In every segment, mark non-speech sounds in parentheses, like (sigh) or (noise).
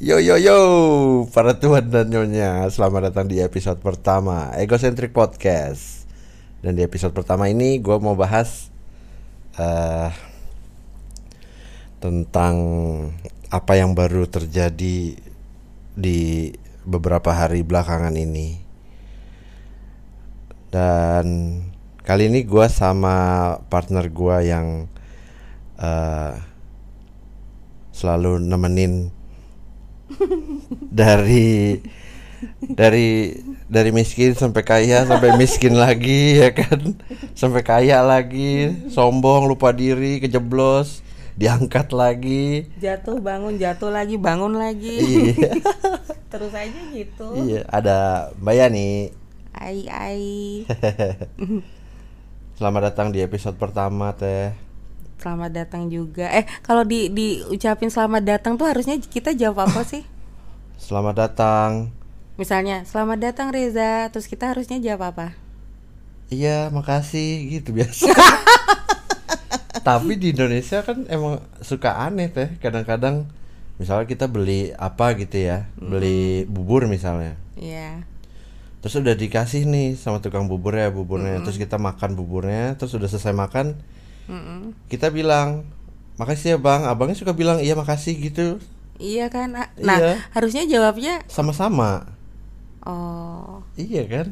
Yo yo yo, para tuan dan nyonya, selamat datang di episode pertama Egocentric Podcast. Dan di episode pertama ini gue mau bahas uh, tentang apa yang baru terjadi di beberapa hari belakangan ini. Dan kali ini gue sama partner gue yang uh, selalu nemenin (laughs) dari dari dari miskin sampai kaya sampai miskin lagi ya kan? Sampai kaya lagi sombong lupa diri kejeblos diangkat lagi. Jatuh bangun jatuh lagi bangun lagi. Iya. (laughs) Terus aja gitu. Iya ada mbak Yani. Ai ai (laughs) selamat datang di episode pertama teh selamat datang juga. Eh kalau di diucapin selamat datang tuh harusnya kita jawab apa sih? Selamat datang. Misalnya selamat datang Reza. Terus kita harusnya jawab apa? Iya makasih gitu biasa. (laughs) Tapi di Indonesia kan emang suka aneh teh kadang-kadang misalnya kita beli apa gitu ya beli bubur misalnya. Iya. Terus udah dikasih nih sama tukang buburnya buburnya. Terus kita makan buburnya terus udah selesai makan Mm-mm. kita bilang makasih ya bang. Abangnya suka bilang iya makasih gitu. Iya kan? Ah, nah Iya. harusnya jawabnya sama-sama. Oh. Iya kan?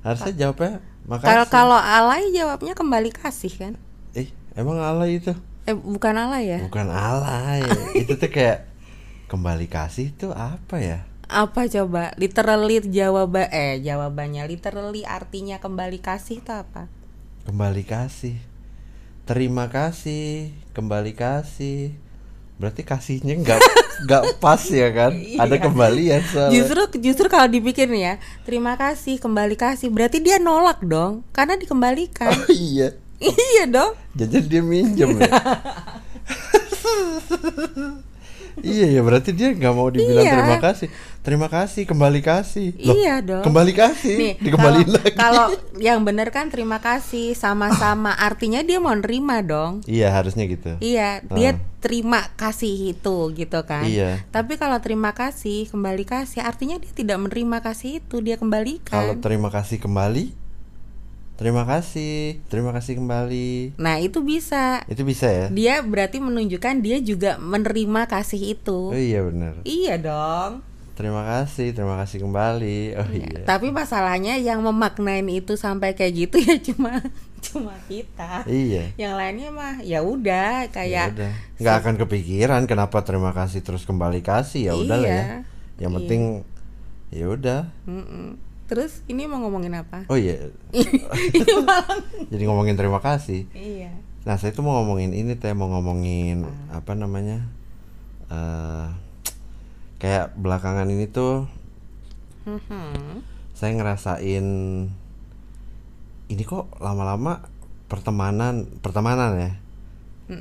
Harusnya jawabnya kalau makasih kalau alay jawabnya kembali kasih kan? Eh emang alay itu? Eh bukan alay ya? Bukan alay. (laughs) Itu tuh kayak kembali kasih itu apa ya? Apa coba? Literally jawaban eh jawabannya. Literally artinya kembali kasih itu apa? Kembali kasih terima kasih kembali kasih berarti kasihnya nggak (laughs) nggak pas ya kan ada Iya. kembalian soalnya Justru justru kalau dipikir nih ya, terima kasih, kembali kasih, berarti dia nolak dong, karena dikembalikan. oh iya (laughs) iya dong. jajan dia minjem ya (laughs) iya ya berarti dia nggak mau dibilang Iya. terima kasih terima kasih kembali kasih Loh, Iya dong. kembali kasih Nih, dikembaliin kalau- lagi Kalau yang bener kan terima kasih sama-sama, (laughs) artinya dia mau nerima dong. iya harusnya gitu Iya, dia terima kasih itu gitu kan. Iya. Tapi kalau terima kasih, kembali kasih, artinya dia tidak menerima kasih itu, dia kalau kembalikan. terima kasih kembali terima kasih terima kasih kembali Nah, itu bisa. itu bisa ya Dia berarti menunjukkan dia juga menerima kasih itu. oh iya benar Iya dong. terima kasih terima kasih kembali oh Ya, iya Tapi masalahnya yang memaknain itu sampai kayak gitu ya (laughs) cuma cuma kita. iya Yang lainnya mah ya udah ya kayak udah nggak akan kepikiran kenapa terima kasih terus kembali kasih ya udah lah ya Iya. yang Iya. penting ya udah Mm-mm. Terus ini mau ngomongin apa? oh iya (laughs) ini jadi ngomongin terima kasih iya. nah saya tuh mau ngomongin ini teh mau ngomongin Ah. apa namanya eh kayak belakangan ini tuh Mhm. saya ngerasain ini kok lama-lama pertemanan pertemanan ya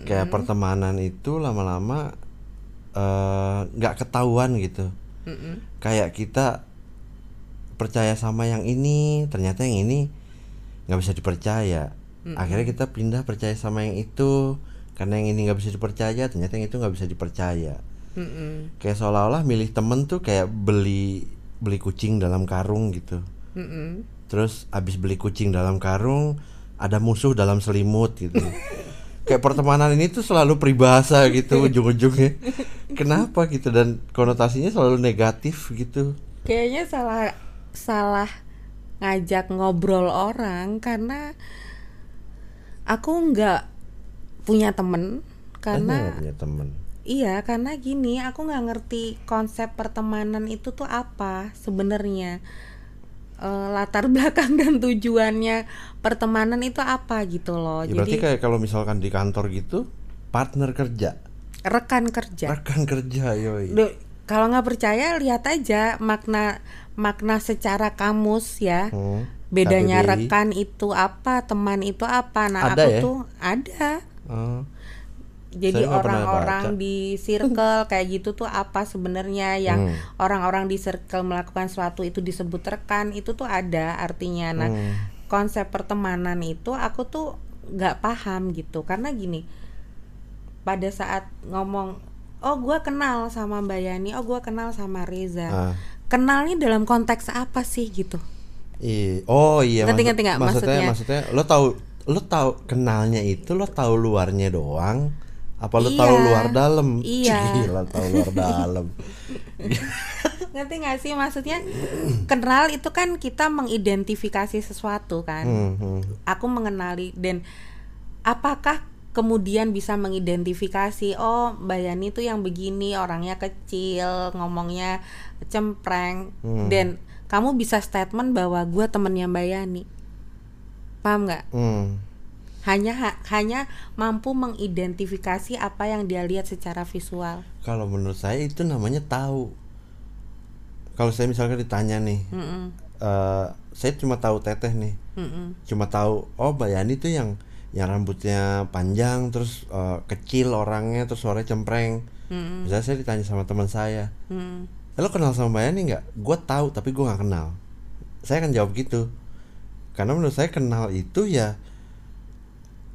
kayak pertemanan itu lama-lama eh, nggak ketahuan gitu Mm-mm. kayak kita percaya sama yang ini ternyata yang ini nggak bisa dipercaya. Akhirnya kita pindah percaya sama yang itu karena yang ini nggak bisa dipercaya ternyata yang itu nggak bisa dipercaya. Mm-mm. kayak seolah-olah milih temen tuh kayak beli beli kucing dalam karung gitu. Mm-mm. terus abis beli kucing dalam karung ada musuh dalam selimut gitu. (laughs) Kayak pertemanan ini tuh selalu peribahasa gitu (laughs) ujung-ujungnya. Kenapa gitu? Dan konotasinya selalu negatif gitu. Kayaknya salah salah ngajak ngobrol orang karena aku nggak punya temen Karena punya temen Iya, karena gini, aku nggak ngerti konsep pertemanan itu tuh apa sebenarnya. Eh, latar (laughs) belakang dan tujuannya pertemanan itu apa gitu loh. Ya, berarti Jadi kayak kalau misalkan di kantor gitu partner kerja rekan kerja. rekan kerja yoi Duh, kalau nggak percaya lihat aja makna makna secara kamus ya. Hmm, Bedanya KBBI. rekan itu apa, teman itu apa. Nah, Ada aku ya? tuh ada. Oh, Jadi orang-orang di circle kayak gitu tuh apa sebenarnya yang Hmm. orang-orang di circle melakukan sesuatu itu disebut rekan itu tuh ada artinya. Nah, Hmm. konsep pertemanan itu aku tuh nggak paham gitu karena gini. Pada saat ngomong oh gue kenal sama Mbak Yani oh gue kenal sama Reza Ah. Kenalnya dalam konteks apa sih gitu Iya. Oh iya. Ngerti- maksud- ngerti nggak maksudnya? maksudnya? Maksudnya lo tahu lo tahu kenalnya itu lo tahu luarnya doang. Apa lo Iya. tahu luar dalam? Iya. (laughs) Gila tahu luar dalam. (laughs) ngerti nggak sih maksudnya kenal itu kan kita mengidentifikasi sesuatu kan Hmm, hmm. aku mengenali dan apakah kemudian bisa mengidentifikasi oh Mbak Yani tuh yang begini orangnya kecil ngomongnya cempreng Hmm. dan kamu bisa statement bahwa gue temennya Mbak Yani paham nggak Hmm. hanya ha- hanya mampu mengidentifikasi apa yang dia lihat secara visual Kalau menurut saya itu namanya tahu. Kalau saya misalkan ditanya nih, Mm-mm, eh, saya cuma tahu teteh nih, mm-mm, cuma tahu oh Mbak Yani tuh yang yang rambutnya panjang terus eh, kecil orangnya terus suaranya cempreng. mm-mm, Misalnya saya ditanya sama teman saya. "Eh, lo kenal sama Mbak Yani nggak? Gue tahu tapi gue nggak kenal. Saya akan jawab gitu. Karena menurut saya kenal itu ya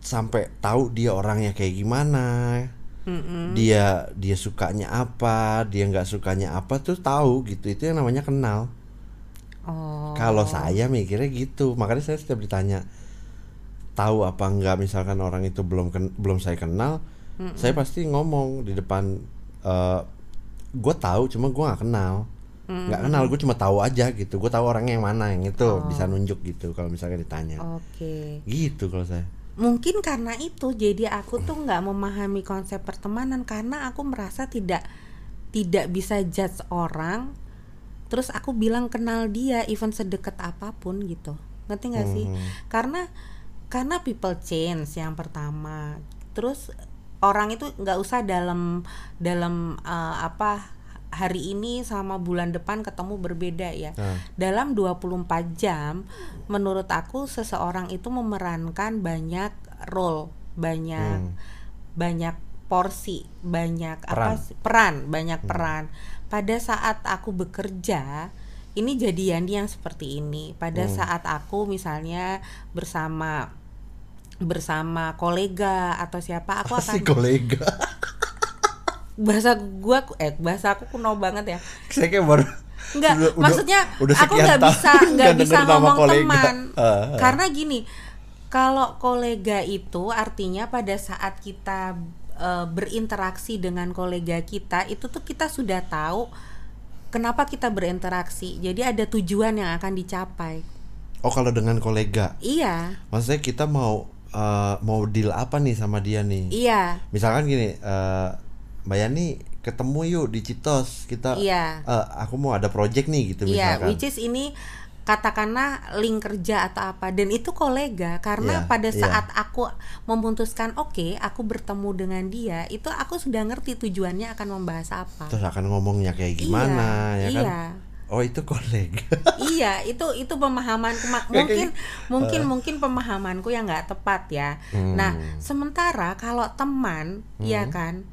sampai tahu dia orangnya kayak gimana, Mm-mm. dia dia sukanya apa, dia nggak sukanya apa tuh tahu gitu. Itu yang namanya kenal. oh Kalau saya mikirnya gitu, makanya saya setiap ditanya tahu apa enggak misalkan orang itu belum ken- belum saya kenal, saya pasti ngomong di depan gue tahu cuma gue nggak kenal, nggak kenal gue cuma tahu aja gitu, gue tahu orangnya yang mana yang itu bisa nunjuk gitu kalau misalkan ditanya, oke. Gitu kalau saya. mungkin karena itu jadi aku tuh nggak memahami konsep pertemanan karena aku merasa tidak tidak bisa judge orang terus aku bilang kenal dia even sedekat apa pun gitu. Ngerti nggak sih? Hmm. karena karena people change yang pertama. Terus orang itu nggak usah dalam dalam eh, apa hari ini sama bulan depan ketemu berbeda ya Nah, dalam 24 jam menurut aku seseorang itu memerankan banyak role banyak Hmm. banyak porsi banyak Peran. apa sih? peran banyak peran pada saat aku bekerja ini jadi Yani yang seperti ini pada Hmm. saat aku misalnya bersama bersama kolega atau siapa aku akan sih kolega? bahasa gua eh bahasa aku kuno banget ya saya kayak baru Enggak, udah- maksudnya udah aku (laughs) nggak bisa nggak bisa ngomong kolega. teman Ah, ah. karena gini kalau kolega itu artinya pada saat kita eh, berinteraksi dengan kolega kita itu tuh kita sudah tahu kenapa kita berinteraksi jadi ada tujuan yang akan dicapai Oh kalau dengan kolega, iya maksudnya kita mau eh, mau deal apa nih sama dia nih? iya misalkan gini eh Mbak Yani ketemu yuk di Citos kita Iya. eh, aku mau ada project nih gitu iya misalkan which is ini katakanlah link kerja atau apa dan itu kolega karena Iya, pada iya. saat aku memutuskan oke aku bertemu dengan dia itu aku sudah ngerti tujuannya akan membahas apa terus akan ngomongnya kayak gimana iya, ya kan iya. Oh itu kolega (laughs) iya itu itu pemahamanku Ma- Kayak- (laughs) mungkin kayak- mungkin mungkin pemahamanku yang nggak tepat ya. Nah Hmm. sementara kalau teman ya kan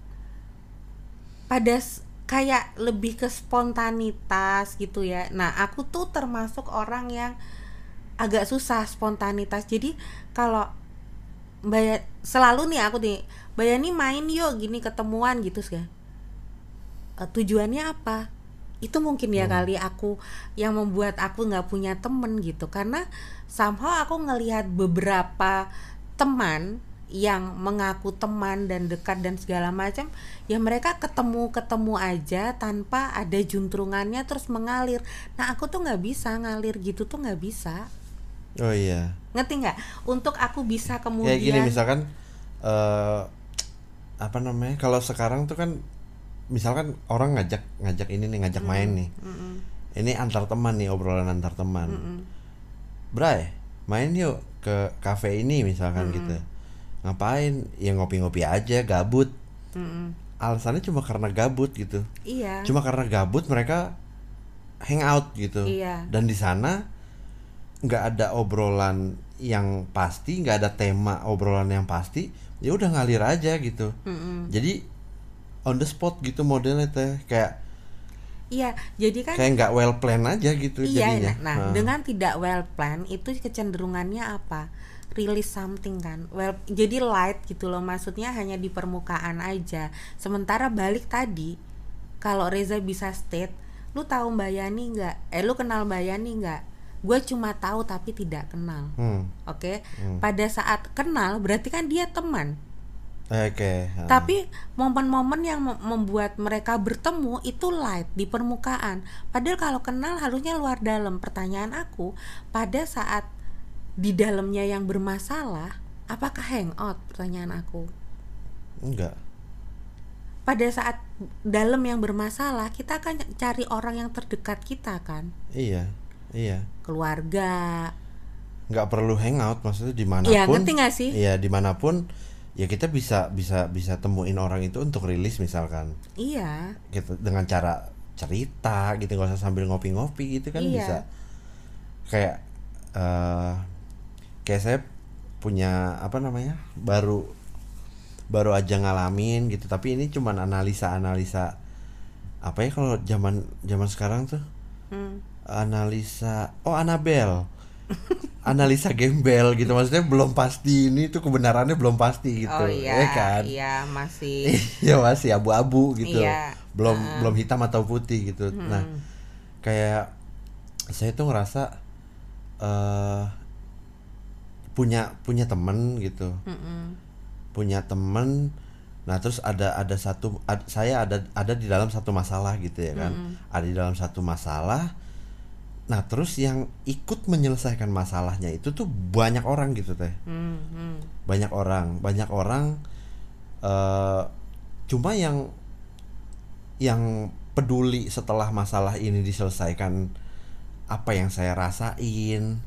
pada kayak lebih ke spontanitas gitu ya. Nah aku tuh termasuk orang yang agak susah spontanitas. Jadi kalau Mbak Ya- selalu nih aku nih Mbak Yani main yuk gini ketemuan gitu sih. Eh, tujuannya apa itu mungkin ya kali aku yang membuat aku nggak punya temen gitu. Karena somehow aku ngelihat beberapa teman yang mengaku teman dan dekat dan segala macam ya mereka ketemu ketemu aja tanpa ada juntrungannya terus mengalir. Nah aku tuh nggak bisa ngalir gitu tuh nggak bisa. Oh iya. Ngerti nggak? Untuk aku bisa kemudian kayak gini misalkan eh apa namanya kalau sekarang tuh kan misalkan orang ngajak ngajak ini nih ngajak main nih. Mm-mm, ini antar teman nih obrolan antar teman. Mm-mm. Bray main yuk ke kafe ini misalkan gitu. ngapain? Ya ngopi-ngopi aja gabut. Mm-mm. alasannya cuma karena gabut gitu. Iya. Cuma karena gabut mereka hangout gitu. Iya. dan di sana nggak ada obrolan yang pasti nggak ada tema obrolan yang pasti ya udah ngalir aja gitu. Mm-mm. jadi on the spot gitu modelnya teh kayak iya jadi kan kayak nggak well plan aja gitu Iya, jadinya. nah, nah, dengan tidak well plan itu kecenderungannya apa? release something kan? Well jadi light gitu loh maksudnya hanya di permukaan aja. Sementara balik tadi kalau Reza bisa state lu tahu Mbak Yani nggak? Eh lu kenal Mbak Yani nggak? Gue cuma tahu tapi tidak kenal. Hmm. oke? Pada saat kenal berarti kan dia teman Oke. ha. tapi momen-momen yang mem- membuat mereka bertemu itu light di permukaan. Padahal kalau kenal harusnya luar dalam. Pertanyaan aku, pada saat di dalamnya yang bermasalah, apakah hangout? Pertanyaan aku. Enggak. Pada saat dalam yang bermasalah, kita akan cari orang yang terdekat kita kan, Iya. Iya. keluarga. Nggak perlu hangout maksudnya di mana pun. Iya, ngerti nggak sih? Iya di mana pun ya kita bisa bisa bisa temuin orang itu untuk rilis misalkan. Iya, gitu dengan cara cerita gitu nggak usah sambil ngopi-ngopi gitu kan Iya. bisa. Kayak eh kayak saya punya apa namanya baru baru aja ngalamin gitu. Tapi ini cuman analisa analisa apa ya kalau zaman zaman sekarang tuh? Hmm. analisa oh Anabel analisa gembel gitu. Maksudnya belum pasti ini tuh kebenarannya belum pasti gitu oh iya, ya kan? iya masih. (laughs) ya masih abu-abu gitu. Iya. belum belum hitam atau putih gitu. Nah kayak saya tuh ngerasa eh punya punya temen gitu. Mm-mm. punya temen nah terus ada ada satu ad- saya ada ada di dalam satu masalah gitu ya kan? Ada di dalam satu masalah nah terus yang ikut menyelesaikan masalahnya itu tuh banyak orang gitu teh. Hmm, hmm. banyak orang banyak orang eh cuma yang yang peduli setelah masalah ini diselesaikan apa yang saya rasain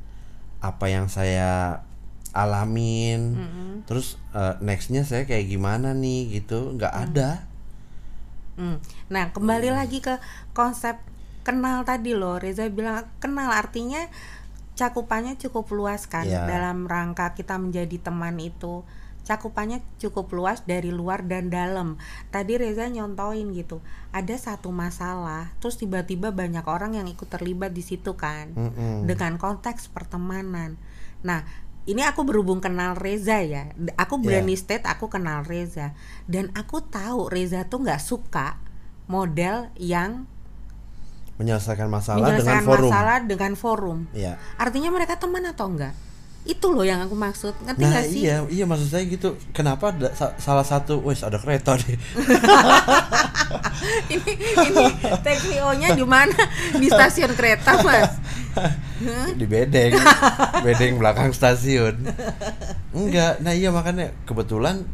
apa yang saya alamin. Terus eh, nextnya saya kayak gimana nih gitu nggak ada. Hmm. Nah, kembali lagi ke konsep kenal tadi loh. Reza bilang kenal artinya cakupannya cukup luas kan Iya. dalam rangka kita menjadi teman itu. Cakupannya cukup luas dari luar dan dalam. Tadi Reza nyontoin gitu. Ada satu masalah, terus tiba-tiba banyak orang yang ikut terlibat di situ kan. Mm-mm. Dengan konteks pertemanan. Nah, ini aku berhubung kenal Reza ya. Aku Iya. berani state aku kenal Reza dan aku tahu Reza tuh nggak suka model yang menyelesaikan masalah dengan menyelesaikan forum masalah dengan forum. Iya. Artinya mereka teman atau enggak? Itu loh yang aku maksud. Ngerti Nah nggak sih? iya iya maksud saya gitu kenapa ada sa- salah satu wes ada kereta deh (laughs) ini ini TKO-nya di mana? Di stasiun kereta, Mas. di bedeng bedeng belakang stasiun enggak nah iya makanya kebetulan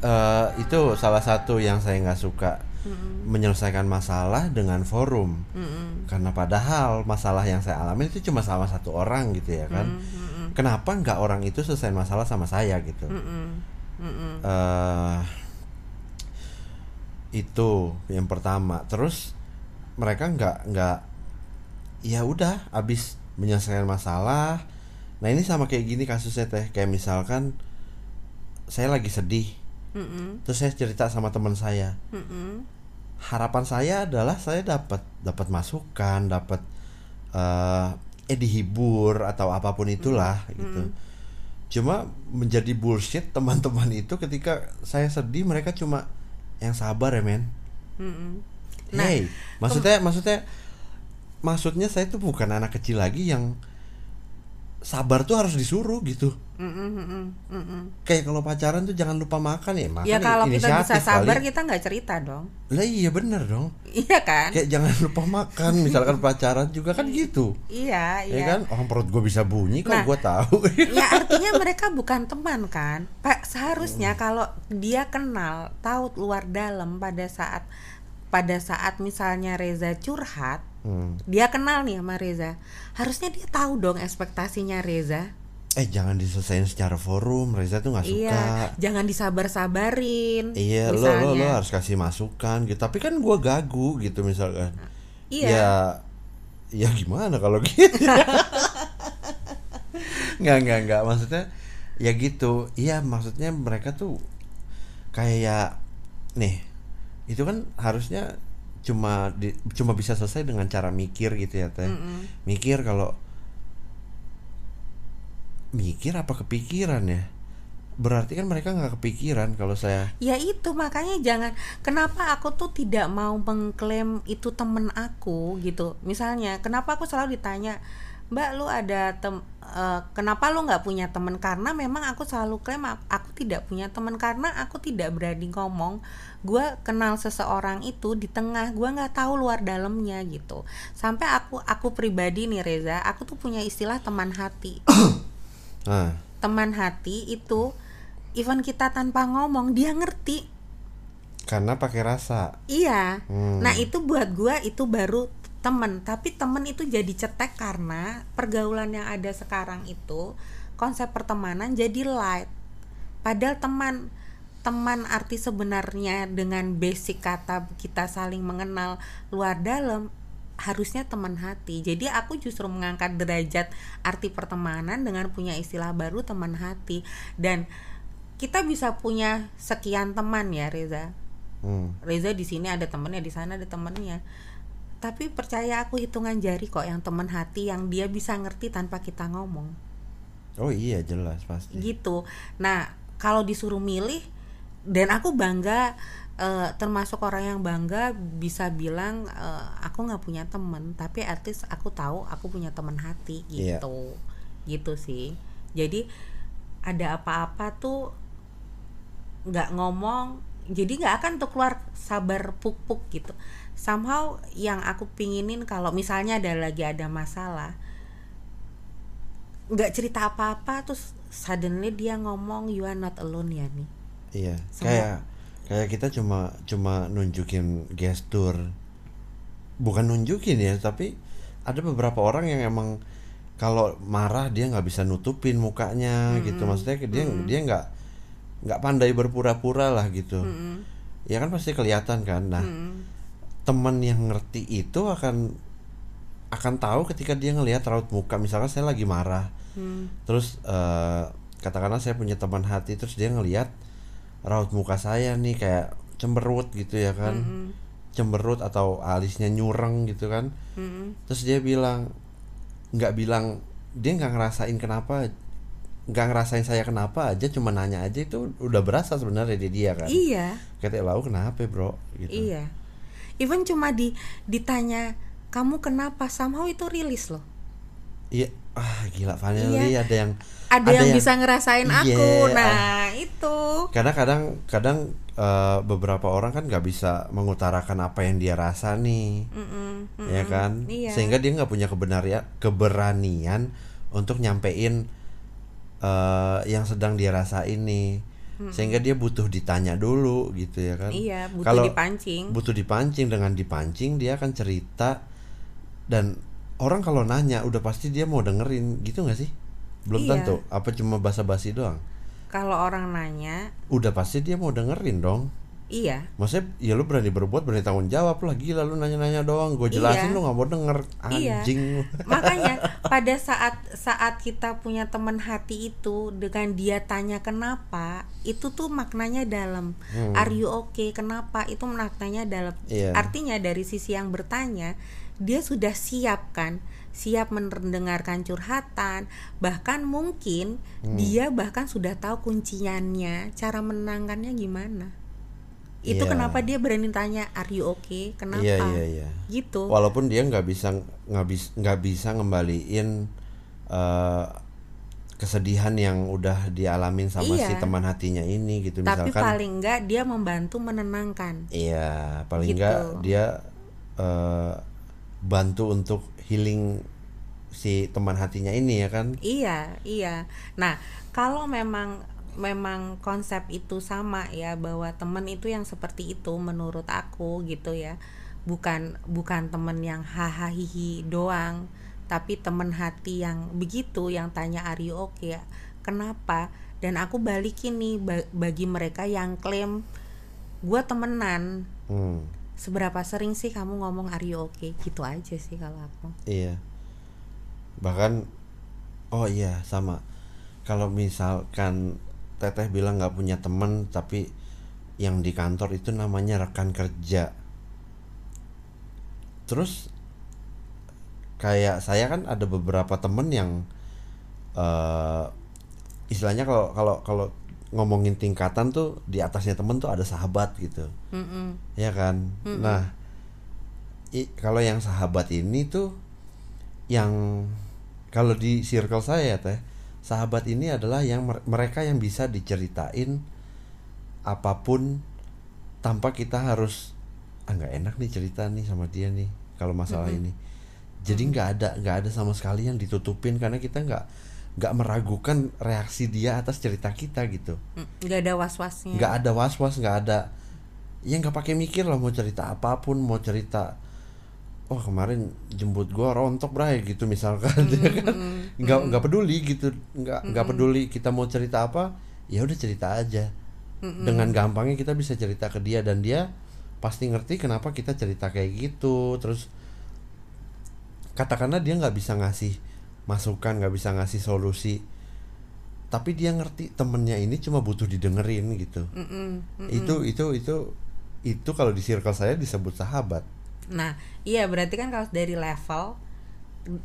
eh, itu salah satu yang saya nggak suka menyelesaikan masalah dengan forum Mm-mm. karena padahal masalah yang saya alami itu cuma sama satu orang gitu ya kan Mm-mm. kenapa nggak orang itu selesai masalah sama saya gitu. Mm-mm. eh itu yang pertama terus mereka nggak nggak ya udah abis menyelesaikan masalah nah ini sama kayak gini kasusnya teh kayak misalkan saya lagi sedih Mm-mm. terus saya cerita sama teman saya Mm-mm. harapan saya adalah saya dapat dapat masukan dapat eh eh dihibur atau apa pun itulah gitu cuma menjadi bullshit teman-teman itu ketika saya sedih mereka cuma yang sabar ya men Mm-mm. Nah, hey maksudnya maksudnya maksudnya saya tuh bukan anak kecil lagi yang sabar tuh harus disuruh gitu Mm-mm, mm-mm, mm-mm. kayak kalau pacaran tuh jangan lupa makan ya makan Ya kalau kita bisa sabar kali. kita nggak cerita dong. lah iya bener dong Iya kan? kayak jangan lupa makan misalkan (laughs) pacaran juga kan gitu Iya, ya iya. kan orang perut gue bisa bunyi kok Nah. gue tahu (laughs) ya artinya (laughs) mereka bukan teman kan pak seharusnya kalau dia kenal tahu luar dalam pada saat pada saat misalnya Reza curhat Hmm. dia kenal nih sama Reza harusnya dia tahu dong ekspektasinya Reza eh jangan diselesain secara forum Reza tuh nggak suka iya jangan disabar-sabarin Iya, lo, lo lo harus kasih masukan gitu. Tapi kan gua gagu gitu misalkan. Iya. Ya, ya gimana kalau (laughs) gitu? nggak nggak nggak maksudnya ya gitu. Iya maksudnya mereka tuh kayak nih itu kan harusnya cuma di, cuma bisa selesai dengan cara mikir gitu ya teh. Mm-mm. Mikir kalau mikir apa kepikiran ya berarti kan mereka nggak kepikiran kalau saya Ya itu makanya jangan kenapa aku tuh tidak mau mengklaim itu temen aku gitu. Misalnya kenapa aku selalu ditanya, "Mbak, lu ada tem eh, kenapa lu nggak punya temen?" Karena memang aku selalu klaim ak- aku tidak punya temen karena aku tidak berani ngomong. Gua kenal seseorang itu di tengah, gua nggak tahu luar dalamnya gitu. Sampai aku aku pribadi nih Reza, aku tuh punya istilah teman hati. nah (coughs) teman hati itu even kita tanpa ngomong dia ngerti karena pakai rasa iya Hmm. nah itu buat gua itu baru temen tapi temen itu jadi cetek karena pergaulan yang ada sekarang itu konsep pertemanan jadi light padahal teman teman arti sebenarnya dengan basic kata kita saling mengenal luar dalam harusnya teman hati. Jadi aku justru mengangkat derajat arti pertemanan dengan punya istilah baru teman hati dan kita bisa punya sekian teman ya Reza. Hmm. Reza di sini ada temennya, di sana ada temennya. Tapi percaya aku hitungan jari kok yang teman hati yang dia bisa ngerti tanpa kita ngomong. oh iya jelas pasti Gitu. Nah, kalau disuruh milih dan aku bangga eh, termasuk orang yang bangga bisa bilang eh, aku nggak punya temen tapi at least aku tahu aku punya teman hati Iya. gitu gitu sih jadi ada apa-apa tuh nggak ngomong jadi nggak akan tuh keluar sabar puk-puk gitu somehow yang aku pinginin kalau misalnya ada lagi ada masalah nggak cerita apa-apa terus suddenly dia ngomong you are not alone ya nih iya Semua- kayak kayak kita cuma cuma nunjukin gestur. Bukan nunjukin ya tapi ada beberapa orang yang emang kalau marah dia nggak bisa nutupin mukanya gitu. Maksudnya dia dia nggak nggak pandai berpura-pura lah gitu. Ya kan pasti kelihatan kan. Nah teman yang ngerti itu akan akan tahu ketika dia ngelihat raut muka. Misalkan saya lagi marah terus eh, katakanlah saya punya teman hati terus dia ngelihat raut muka saya nih kayak cemberut gitu ya kan. Cemberut atau alisnya nyureng gitu kan. Terus dia bilang nggak bilang dia nggak ngerasain kenapa nggak ngerasain saya kenapa aja cuma nanya aja itu udah berasa sebenarnya di dia kan. Iya. Kata lau kenapa bro? Gitu. Iya. Even cuma di ditanya kamu kenapa somehow itu rilis loh. iya ah gila finally ada yang Ada, yang, bisa ngerasain aku. Iya. Nah, itu. karena kadang kadang eh, beberapa orang kan nggak bisa mengutarakan apa yang dia rasa nih Mm-mm, ya mm-mm. kan Iya. sehingga dia nggak punya kebenaria keberanian untuk nyampein eh, yang sedang dia rasain nih sehingga dia butuh ditanya dulu gitu ya kan. Iya, butuh Kalau dipancing. butuh dipancing dengan dipancing dia akan cerita. Dan orang kalau nanya udah pasti dia mau dengerin. Gitu nggak sih? Belum Iya. tentu. Apa cuma basa-basi doang? Kalau orang nanya, udah pasti dia mau dengerin dong iya. Maksudnya ya lu berani berbuat berani tanggung jawab lah gila lu nanya-nanya doang gue jelasin Iya. lu nggak mau denger Iya. anjing lu. Makanya (laughs) pada saat saat kita punya teman hati itu dengan dia tanya kenapa, itu tuh maknanya dalam. Are you okay? Kenapa? Itu maknanya dalam. Iya. Artinya dari sisi yang bertanya, dia sudah siap kan? Siap mendengarkan curhatan, bahkan mungkin dia bahkan sudah tahu kunciannya, cara menangkannya gimana. Itu Iya. kenapa dia berani tanya, "Are you okay?" Kenapa? iya iya iya Gitu. walaupun dia nggak bisa nggak bisa nggak bisa ngembaliin eh, kesedihan yang udah dialamin sama si Iya. teman hatinya ini gitu Tapi misalkan paling enggak dia membantu menenangkan. iya paling Gitu. dia eh, bantu untuk healing si teman hatinya ini ya kan Iya, iya. Nah, kalau memang memang konsep itu sama ya bahwa temen itu yang seperti itu menurut aku gitu ya. Bukan bukan temen yang hahaha doang, tapi temen hati yang begitu yang tanya are you okay? Kenapa? Dan aku balikin nih ba- bagi mereka yang klaim gua temenan. Hmm, Seberapa sering sih kamu ngomong are you okay? Gitu aja sih kalau aku. iya bahkan oh iya sama kalau misalkan teteh bilang nggak punya teman tapi yang di kantor itu namanya rekan kerja. Terus kayak saya kan ada beberapa temen yang eh, istilahnya kalau kalau kalau ngomongin tingkatan tuh di atasnya temen tuh ada sahabat gitu. Mm-mm. ya kan? Nah i- kalau yang sahabat ini tuh yang kalau di circle saya ya teh sahabat ini adalah yang mer- mereka yang bisa diceritain apa pun tanpa kita harus ah nggak enak nih cerita nih sama dia nih kalau masalah ini. Jadi nggak ada nggak ada sama sekali yang ditutupin karena kita nggak nggak meragukan reaksi dia atas cerita kita gitu. Mm, nggak ada was-wasnya. Nggak ada was was nggak ada ya nggak pakai mikir lah mau cerita apa pun mau cerita oh kemarin jemput gua rontok bray gitu misalkan ya kan? Nggak nggak peduli gitu nggak nggak peduli kita mau cerita apa ya udah cerita aja. Dengan gampangnya kita bisa cerita ke dia dan dia pasti ngerti kenapa kita cerita kayak gitu. Terus katakanlah dia nggak bisa ngasih masukan nggak bisa ngasih solusi tapi dia ngerti temennya ini cuma butuh didengerin gitu. Mm-mm. itu itu itu itu kalau di circle saya disebut sahabat Nah, iya berarti kan kalau dari level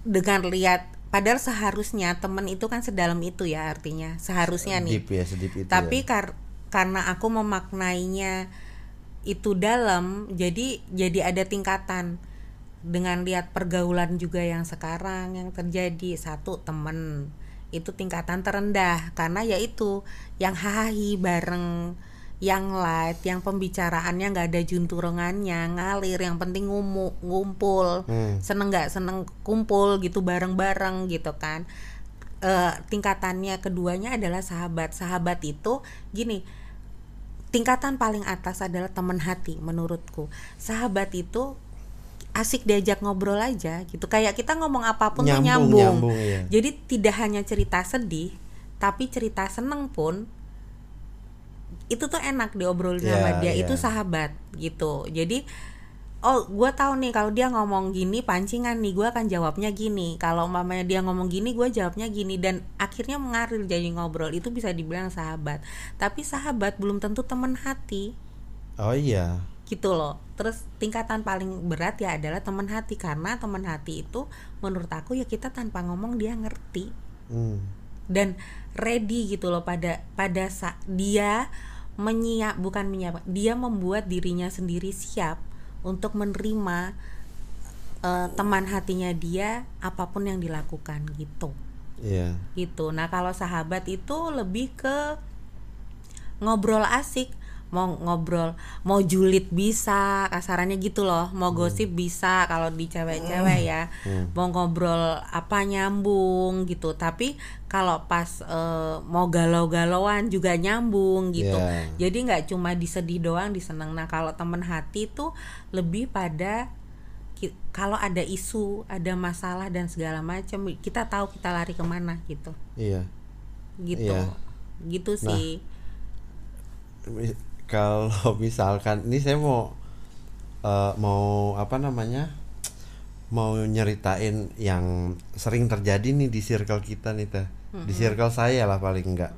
dengan lihat padahal seharusnya temen itu kan sedalam itu ya artinya seharusnya nih. deep ya sedip itu Tapi ya. kar- karena aku memaknainya itu dalam, jadi jadi ada tingkatan dengan lihat pergaulan juga yang sekarang yang terjadi satu temen itu tingkatan terendah karena yaitu yang hahi bareng yang light yang pembicaraannya nggak ada junturengannya ngalir yang penting ngumu, ngumpul. Hmm. seneng nggak? Seneng kumpul gitu bareng-bareng gitu kan. Eh, tingkatannya keduanya adalah sahabat. Sahabat itu gini tingkatan paling atas adalah teman hati menurutku. Sahabat itu asik diajak ngobrol aja gitu. Kayak kita ngomong apa pun tuh Nyambung, nyambung, nyambung, iya. jadi tidak hanya cerita sedih tapi cerita seneng pun itu tuh enak diobrolin Iya, sama dia iya. itu sahabat gitu. Jadi oh gue tahu nih kalau dia ngomong gini pancingan nih gue akan jawabnya gini. Kalau mamanya dia ngomong gini gue jawabnya gini. Dan akhirnya mengalir jadi ngobrol. Itu bisa dibilang sahabat. Tapi sahabat belum tentu teman hati. Oh iya. Gitu loh. Terus tingkatan paling berat ya adalah teman hati. Karena teman hati itu menurut aku ya kita tanpa ngomong dia ngerti. Hmm. Dan ready gitu loh pada pada saat dia menyiap bukan menyiap dia membuat dirinya sendiri siap untuk menerima eh, teman hatinya dia apa pun yang dilakukan gitu. Iya. Gitu. Nah kalau sahabat itu lebih ke ngobrol asik mau ngobrol mau julid bisa kasarannya gitu loh. Mau gosip bisa kalau di cewek-cewek ya. Mau ngobrol apa nyambung gitu. Tapi kalau pas eh, mau galau-galauan juga nyambung gitu. Iya. jadi nggak cuma disedih doang diseneng nah kalau temen hati tuh lebih pada kalau ada isu ada masalah dan segala macam kita tahu kita lari ke mana gitu. Iya. Gitu. Iya. gitu Nah. sih kalau misalkan ini saya mau eh, mau apa namanya? Mau nyeritain yang sering terjadi nih di circle kita nih teh. Di circle saya lah paling enggak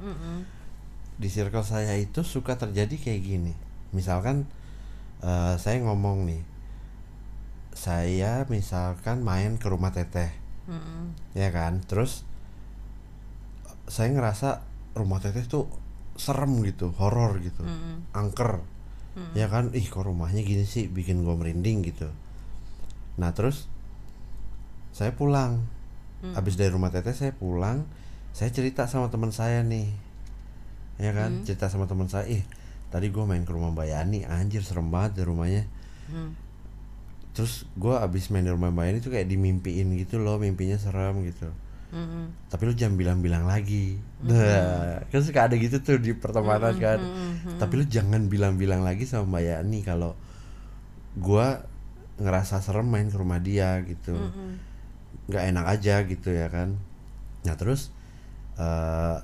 di circle saya itu suka terjadi kayak gini. Misalkan eh, saya ngomong nih saya misalkan main ke rumah teteh. Mm-mm. ya kan? Terus saya ngerasa rumah teteh tuh serem gitu horor gitu. Mm-mm. angker. Ya kan? Ih kok rumahnya gini sih? Bikin gua merinding gitu. Nah terus saya pulang. Habis dari rumah teteh saya pulang saya cerita sama teman saya nih. Ya kan? Cerita sama teman saya ih tadi gua main ke rumah Mbak Yani. Anjir serem banget di rumahnya. Hmm. terus gua abis main di rumah Mbak Yani tuh kayak dimimpiin gitu loh mimpinya serem gitu Mm-mm. tapi lu jangan bilang-bilang lagi. Nah kan suka ada gitu tuh di pertemanan kan. tapi lu jangan bilang-bilang lagi sama Mbak Yani kalau gua ngerasa serem main ke rumah dia gitu. Nggak enak aja gitu ya kan. Nah terus eh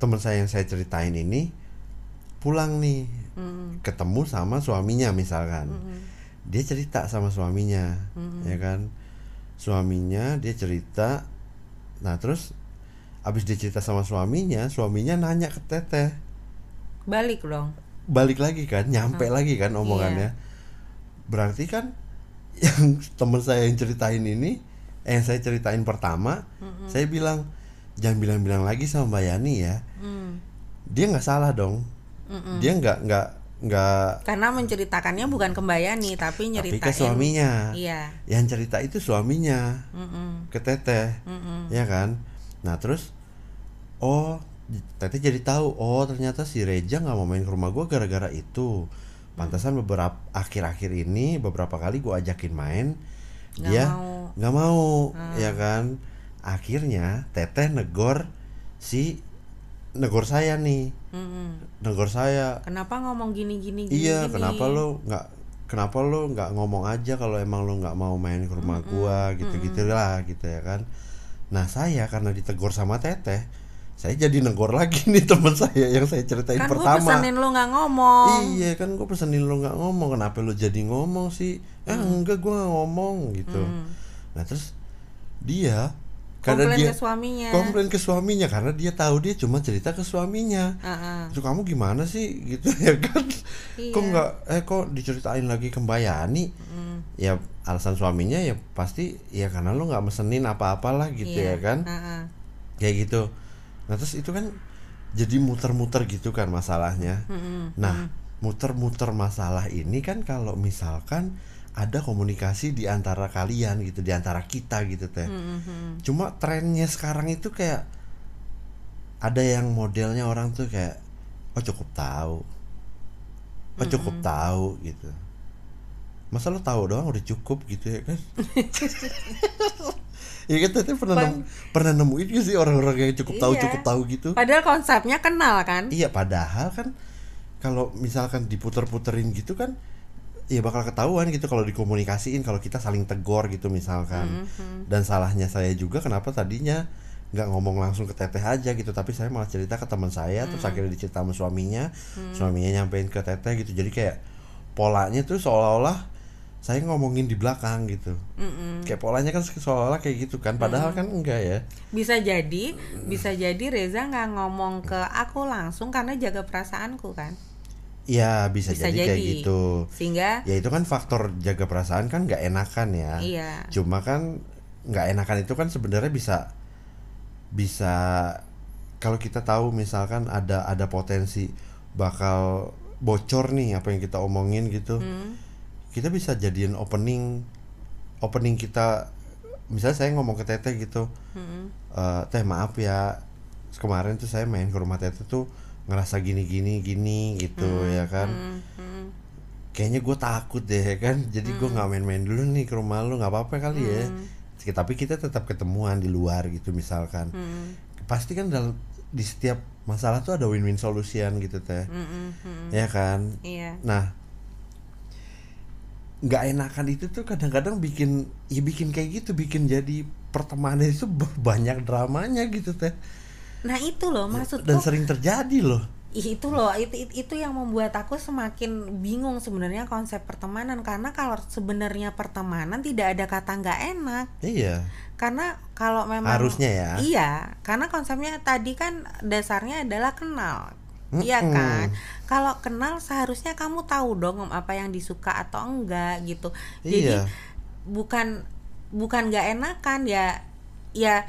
teman saya yang saya ceritain ini pulang nih. Mm-mm. ketemu sama suaminya misalkan. Dia cerita sama suaminya ya kan. Suaminya dia cerita nah terus abis dia cerita sama suaminya suaminya nanya ke teteh. Balik dong. Balik lagi kan nyampe lagi kan omongannya. Berarti kan (laughs) yang teman saya yang ceritain ini eh, yang saya ceritain pertama saya bilang jangan bilang-bilang lagi sama Mbak Yani ya. Hmm. dia nggak salah dong. Dia nggak nggak nggak Karena menceritakannya bukan ke Mbak Yani tapi tapi nyeritain ke suaminya Iya. yang cerita itu suaminya Mm-mm. ke teteh Mm-mm. ya kan nah terus oh teteh jadi tahu oh ternyata si Reja nggak mau main ke rumah gua gara-gara itu pantasan beberapa akhir-akhir ini beberapa kali gua ajakin main Nggak dia mau. Ah. nggak mau ya kan akhirnya teteh negor si negor saya nih Mm-mm. negor saya Kenapa ngomong gini-gini gini? iya gini? kenapa lo nggak kenapa lo nggak ngomong aja kalau emang lo nggak mau main ke rumah gua gitu gitulah gitu ya kan nah saya karena ditegur sama teteh saya jadi negor lagi nih teman saya yang saya ceritain Kan gue pertama pesenin lu nggak ngomong. iya kan gue pesenin lo nggak ngomong kenapa lo jadi ngomong sih eh Mm. enggak gua nggak ngomong gitu nah terus dia karena Komplain dia ke suaminya. komplain ke suaminya karena dia tahu dia cuma cerita ke suaminya Heeh. itu kamu gimana sih gitu (laughs) ya kan Iya. kok nggak eh kok diceritain lagi ke Mbak Yani Mm. ya alasan suaminya ya pasti ya karena lo nggak mesenin apa-apalah gitu Iya. ya kan Heeh. kayak gitu nah terus itu kan jadi muter-muter gitu kan masalahnya Mm-mm. nah muter-muter masalah ini kan kalau misalkan ada komunikasi di antara kalian gitu di antara kita gitu teh Mm-mm. cuma trennya sekarang itu kayak ada yang modelnya orang tuh kayak oh cukup tahu oh cukup tahu gitu masa lo tahu doang udah cukup gitu ya kan (laughs) ya kan teteh pernah nemu, pernah nemuin gak sih orang-orang yang cukup tahu Iya. cukup tahu gitu Padahal konsepnya kenal kan? iya padahal kan kalau misalkan diputer-puterin gitu kan ya bakal ketahuan gitu kalau dikomunikasiin kalau kita saling tegor gitu misalkan. Dan salahnya saya juga kenapa tadinya nggak ngomong langsung ke teteh aja gitu tapi saya malah cerita ke teman saya terus akhirnya dicerita sama suaminya. Suaminya nyampein ke teteh gitu jadi kayak polanya tuh seolah-olah saya ngomongin di belakang gitu. Mm-mm. kayak polanya kan seolah-olah kayak gitu kan padahal kan enggak ya. Bisa jadi, bisa jadi Reza nggak ngomong ke aku langsung karena jaga perasaanku kan? Iya bisa, Bisa jadi, kayak jadi. gitu Sehingga ya itu kan faktor jaga perasaan kan nggak enakan ya Iya. cuma kan nggak enakan itu kan sebenarnya bisa bisa kalau kita tahu misalkan ada ada potensi bakal bocor nih apa yang kita omongin gitu Hmm. kita bisa jadiin opening opening kita misalnya saya ngomong ke teteh gitu Mm-mm. "Eh, teh maaf ya kemarin tuh saya main ke rumah teteh tuh ngerasa gini gini gini gitu ya kan? Mm, mm, kayaknya gue takut deh ya kan? Jadi gue nggak main-main dulu nih ke rumah lu nggak apa-apa kali ya. Tapi kita tetap ketemuan di luar gitu misalkan. Mm, pasti kan dalam di setiap masalah tuh ada win-win solution gitu teh. Mm, mm, mm. ya kan? Iya. nah nggak enakan itu tuh kadang-kadang bikin ya bikin kayak gitu bikin jadi pertemanan itu (laughs) banyak dramanya gitu teh Nah itu loh maksudku. Dan sering terjadi loh. Itu loh itu, itu itu yang membuat aku semakin bingung sebenarnya konsep pertemanan. Karena kalau sebenarnya pertemanan tidak ada kata nggak enak. Iya. Karena kalau memang Harusnya ya. iya karena konsepnya tadi kan dasarnya adalah kenal. Iya Mm-mm. kan? Kalau kenal seharusnya kamu tahu dong apa yang disuka atau enggak gitu. Jadi Iya. bukan bukan nggak enakan ya ya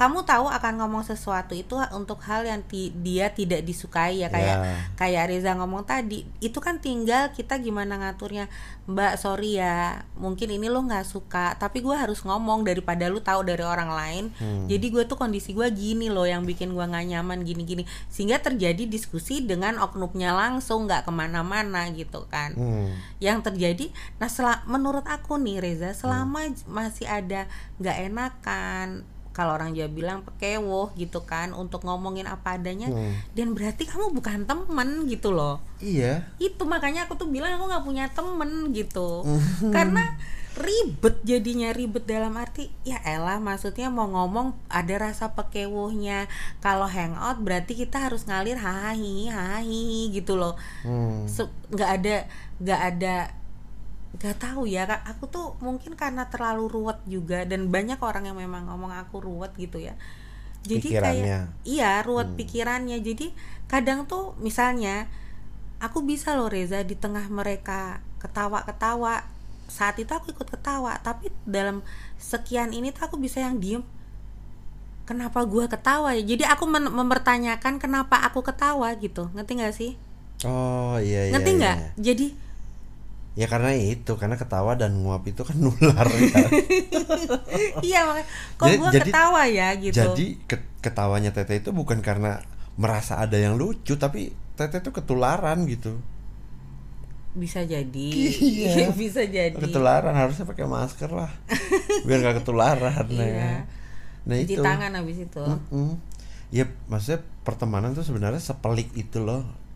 kamu tahu akan ngomong sesuatu itu untuk hal yang ti- dia tidak disukai ya kayak Ya. kayak Reza ngomong tadi itu kan tinggal kita gimana ngaturnya Mbak sorry ya mungkin ini lo nggak suka tapi gue harus ngomong daripada lu tahu dari orang lain Hmm. jadi gue tuh kondisi gue gini loh yang bikin gue nggak nyaman gini-gini sehingga terjadi diskusi dengan oknumnya langsung nggak ke mana-mana gitu kan Hmm. yang terjadi nah menurut aku nih Reza selama j- masih ada nggak enakan kalau orang Jawa bilang pekewoh gitu kan untuk ngomongin apa adanya Hmm. dan berarti kamu bukan temen gitu loh iya itu makanya aku tuh bilang aku nggak punya temen gitu Hmm. karena ribet jadinya ribet dalam arti ya elah maksudnya mau ngomong ada rasa pekewohnya kalau hangout berarti kita harus ngalir hahi hahi gitu loh Hmm. Nggak ada nggak ada nggak tahu ya Kak. aku tuh mungkin karena terlalu ruwet juga dan banyak orang yang memang ngomong aku ruwet gitu ya. Jadi Pikirannya. kayak iya ruwet pikirannya. Jadi kadang tuh misalnya aku bisa loh Reza di tengah mereka ketawa-ketawa. Saat itu aku ikut ketawa tapi dalam sekian ini tuh aku bisa yang diem. Kenapa gua ketawa ya? Jadi aku mempertanyakan kenapa aku ketawa gitu. Ngerti nggak sih? Oh iya iya ngerti iya, nggak? iya. jadi ya karena itu karena ketawa dan nguap itu kan (laughs) nular ya iya makanya. Kok Jadi- gua jadi- ketawa ya gitu? jadi ke- ketawanya Tete itu bukan karena merasa ada yang lucu tapi Tete itu ketularan gitu. Bisa jadi. Iya. (laughs) bisa jadi. Ketularan harusnya pakai masker lah. (laughs) Biar nggak ketularan ya. Iya. kan? nah cuci itu. tangan habis itu. Mm-mm. ya maksudnya pertemanan tuh sebenarnya sepelik itu loh